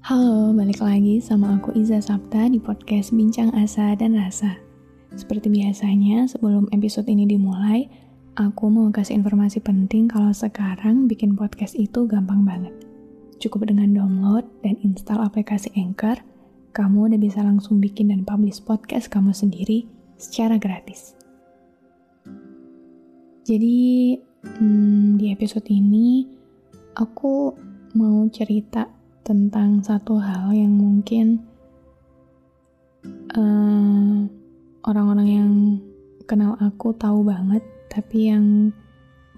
Halo, balik lagi sama aku Iza Sapta di podcast Bincang Asa dan Rasa. Seperti biasanya, sebelum episode ini dimulai, aku mau kasih informasi penting kalau sekarang bikin podcast itu gampang banget. Cukup dengan download dan install aplikasi Anchor, kamu udah bisa langsung bikin dan publish podcast kamu sendiri secara gratis. Jadi, hmm, di episode ini, aku mau cerita tentang satu hal yang mungkin orang orang-orang yang kenal aku tahu banget, tapi yang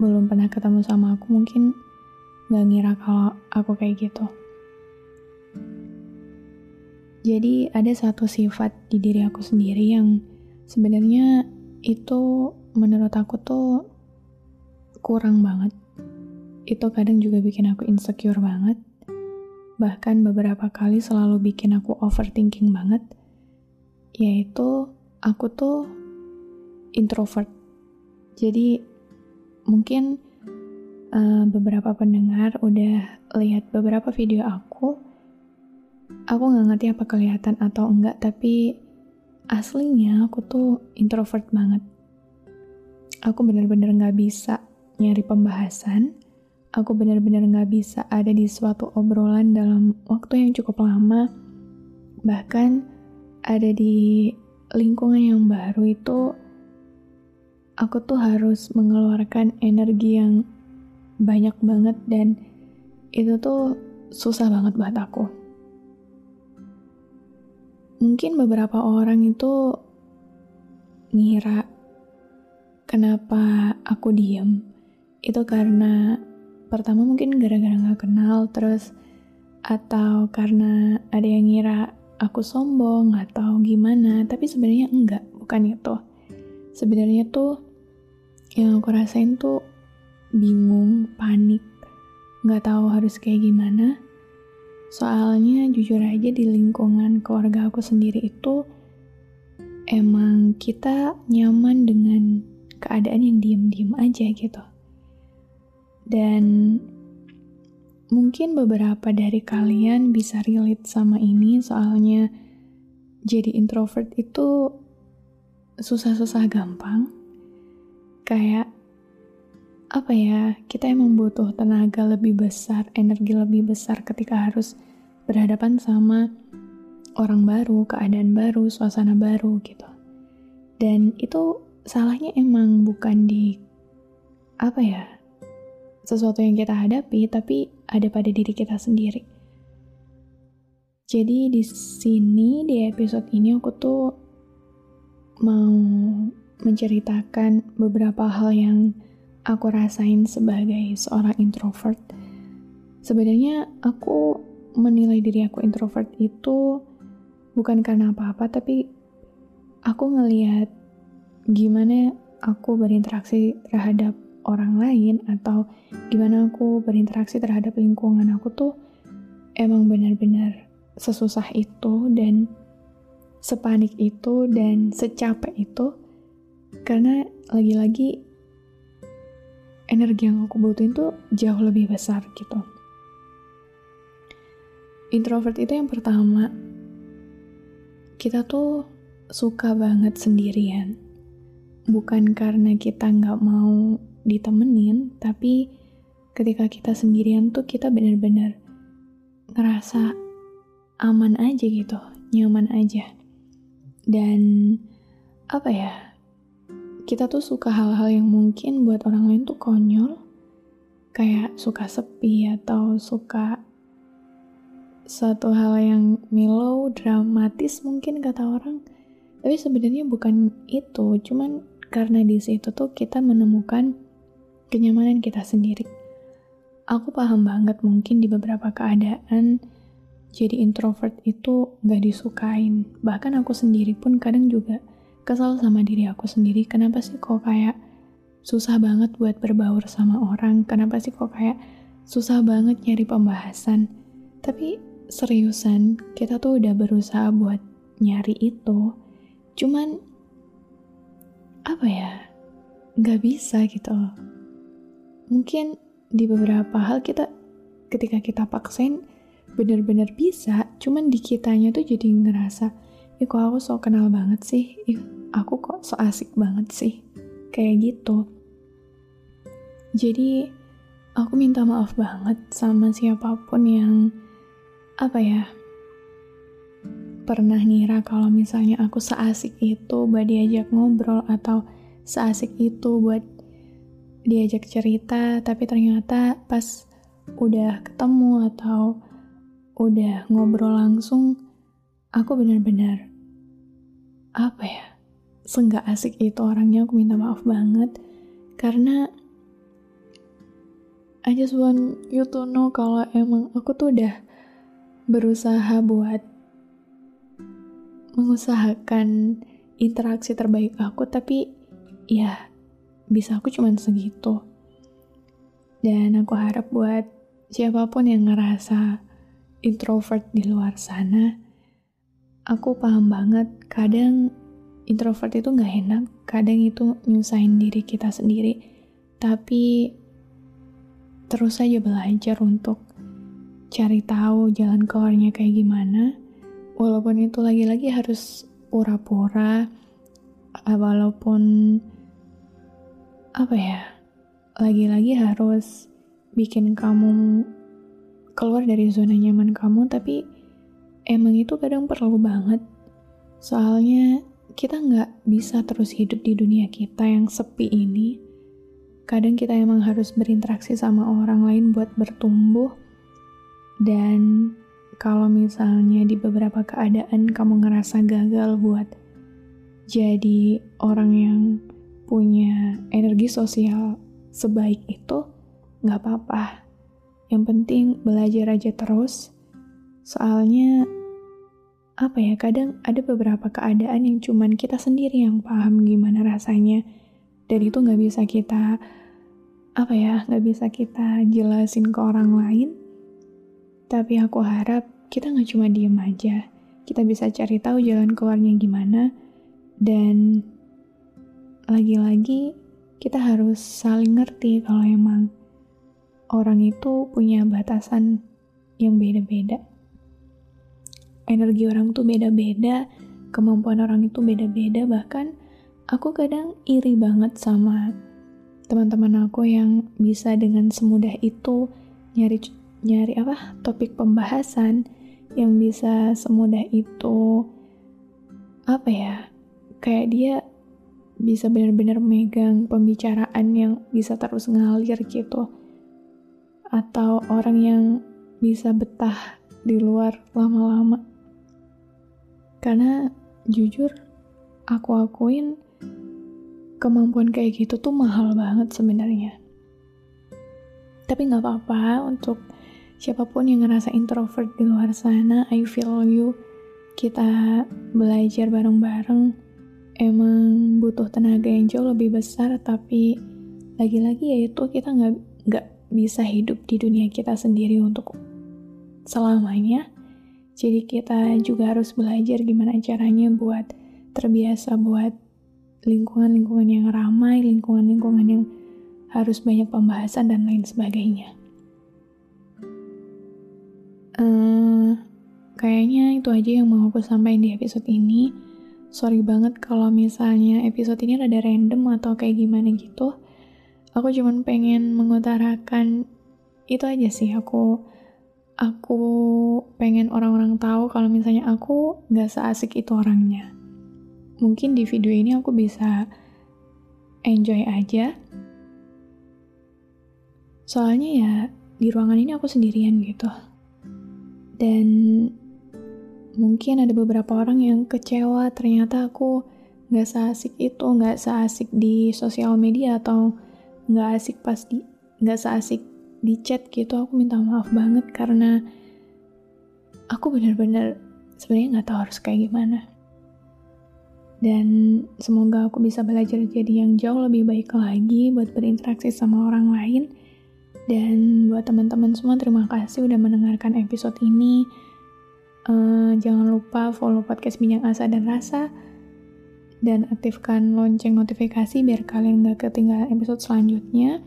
belum pernah ketemu sama aku mungkin gak ngira kalau aku kayak gitu. Jadi ada satu sifat di diri aku sendiri yang sebenarnya itu menurut aku tuh kurang banget. Itu kadang juga bikin aku insecure banget bahkan beberapa kali selalu bikin aku overthinking banget, yaitu aku tuh introvert. Jadi mungkin uh, beberapa pendengar udah lihat beberapa video aku, aku nggak ngerti apa kelihatan atau enggak, tapi aslinya aku tuh introvert banget. Aku bener-bener nggak bisa nyari pembahasan, aku benar-benar nggak bisa ada di suatu obrolan dalam waktu yang cukup lama. Bahkan ada di lingkungan yang baru itu, aku tuh harus mengeluarkan energi yang banyak banget dan itu tuh susah banget buat aku. Mungkin beberapa orang itu ngira kenapa aku diem itu karena pertama mungkin gara-gara gak kenal terus atau karena ada yang ngira aku sombong atau gimana tapi sebenarnya enggak bukan itu. Sebenarnya tuh yang aku rasain tuh bingung panik nggak tahu harus kayak gimana. Soalnya jujur aja di lingkungan keluarga aku sendiri itu emang kita nyaman dengan keadaan yang diem-diem aja gitu dan mungkin beberapa dari kalian bisa relate sama ini soalnya jadi introvert itu susah-susah gampang. Kayak apa ya, kita emang butuh tenaga lebih besar, energi lebih besar ketika harus berhadapan sama orang baru, keadaan baru, suasana baru gitu. Dan itu salahnya emang bukan di apa ya, sesuatu yang kita hadapi, tapi ada pada diri kita sendiri. Jadi di sini di episode ini aku tuh mau menceritakan beberapa hal yang aku rasain sebagai seorang introvert. Sebenarnya aku menilai diri aku introvert itu bukan karena apa-apa, tapi aku ngelihat gimana aku berinteraksi terhadap orang lain atau gimana aku berinteraksi terhadap lingkungan aku tuh emang benar-benar sesusah itu dan sepanik itu dan secapek itu karena lagi-lagi energi yang aku butuhin tuh jauh lebih besar gitu. Introvert itu yang pertama, kita tuh suka banget sendirian. Bukan karena kita nggak mau ditemenin, tapi ketika kita sendirian tuh kita bener-bener ngerasa aman aja gitu, nyaman aja. Dan apa ya, kita tuh suka hal-hal yang mungkin buat orang lain tuh konyol, kayak suka sepi atau suka satu hal yang mellow, dramatis mungkin kata orang. Tapi sebenarnya bukan itu, cuman karena di situ tuh kita menemukan kenyamanan kita sendiri. aku paham banget mungkin di beberapa keadaan jadi introvert itu gak disukain. Bahkan aku sendiri pun kadang juga kesal sama diri aku sendiri. Kenapa sih kok kayak susah banget buat berbaur sama orang? Kenapa sih kok kayak susah banget nyari pembahasan? Tapi seriusan, kita tuh udah berusaha buat nyari itu. Cuman, apa ya, gak bisa gitu. Mungkin di beberapa hal kita, ketika kita paksain, bener-bener bisa, cuman di kitanya tuh jadi ngerasa, ih kok aku so kenal banget sih, ih aku kok so asik banget sih, kayak gitu. Jadi, aku minta maaf banget sama siapa pun yang, apa ya, pernah ngira kalau misalnya aku seasik itu buat diajak ngobrol atau seasik itu buat diajak cerita, tapi ternyata pas udah ketemu atau udah ngobrol langsung, aku benar-benar apa ya, senggak asik itu orangnya aku minta maaf banget. Karena I just want you to know kalau emang aku tuh udah berusaha buat mengusahakan interaksi terbaik aku tapi ya bisa aku cuman segitu. Dan aku harap buat siapa pun yang ngerasa introvert di luar sana, aku paham banget kadang introvert itu nggak enak, kadang itu nyusahin diri kita sendiri, tapi terus saja belajar untuk cari tahu jalan keluarnya kayak gimana, walaupun itu lagi-lagi harus pura-pura, walaupun apa ya, lagi-lagi harus bikin kamu keluar dari zona nyaman kamu, tapi emang itu kadang perlu banget. Soalnya kita nggak bisa terus hidup di dunia kita yang sepi ini. Kadang kita emang harus berinteraksi sama orang lain buat bertumbuh. Dan kalau misalnya di beberapa keadaan kamu ngerasa gagal buat jadi orang yang punya energi sosial sebaik itu, nggak apa-apa yang penting belajar aja terus. Soalnya apa ya, kadang ada beberapa keadaan yang cuman kita sendiri yang paham gimana rasanya. Dan itu nggak bisa kita apa ya, nggak bisa kita jelasin ke orang lain. Tapi aku harap kita nggak cuma diem aja. Kita bisa cari tahu jalan keluarnya gimana. Dan lagi-lagi kita harus saling ngerti kalau emang orang itu punya batasan yang beda-beda. Energi orang tuh beda-beda, kemampuan orang itu beda-beda, bahkan aku kadang iri banget sama teman-teman aku yang bisa dengan semudah itu nyari nyari apa topik pembahasan yang bisa semudah itu apa ya kayak dia bisa benar-benar megang pembicaraan yang bisa terus ngalir gitu atau orang yang bisa betah di luar lama-lama. Karena jujur, aku akuin kemampuan kayak gitu tuh mahal banget sebenarnya. Tapi nggak apa-apa untuk siapa pun yang ngerasa introvert di luar sana, I feel you. Kita belajar bareng-bareng. Emang butuh tenaga yang jauh lebih besar, tapi lagi-lagi ya itu kita nggak nggak bisa hidup di dunia kita sendiri untuk selamanya. Jadi kita juga harus belajar gimana caranya buat terbiasa buat lingkungan-lingkungan yang ramai, lingkungan-lingkungan yang harus banyak pembahasan dan lain sebagainya. Uh, kayaknya itu aja yang mau aku sampaikan di episode ini. Sorry banget kalau misalnya episode ini rada random atau kayak gimana gitu. Aku cuman pengen mengutarakan itu aja sih. Aku aku pengen orang-orang tahu kalau misalnya aku nggak seasik itu orangnya. Mungkin di video ini aku bisa enjoy aja. Soalnya ya di ruangan ini aku sendirian gitu. Dan mungkin ada beberapa orang yang kecewa ternyata aku nggak seasik itu nggak seasik di sosial media atau nggak asik pas di nggak seasik di chat gitu. Aku minta maaf banget karena aku bener-bener sebenarnya nggak tahu harus kayak gimana. Dan semoga aku bisa belajar jadi yang jauh lebih baik lagi buat berinteraksi sama orang lain. Dan buat teman-teman semua terima kasih udah mendengarkan episode ini uh, jangan lupa follow podcast Minyak Asa dan Rasa dan aktifkan lonceng notifikasi biar kalian gak ketinggalan episode selanjutnya.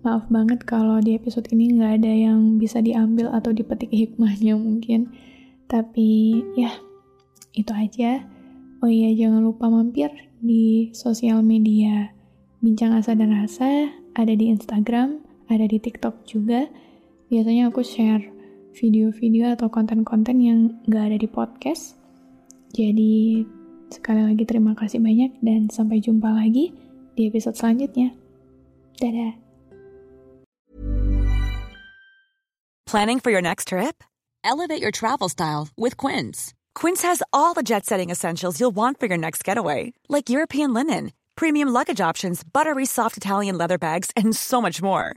Maaf banget kalau di episode ini nggak ada yang bisa diambil atau dipetik hikmahnya mungkin. Tapi ya, itu aja. Oh iya, jangan lupa mampir di sosial media Bincang Asa dan Rasa, ada di Instagram, ada di TikTok juga. Biasanya aku share video-video atau konten-konten yang nggak ada di podcast. Jadi Sekali lagi terima kasih banyak dan sampai jumpa lagi di episode selanjutnya. Dadah. Planning for your next trip? Elevate your travel style with Quince. Quince has all the jet-setting essentials you'll want for your next getaway, like European linen, premium luggage options, buttery soft Italian leather bags, and so much more.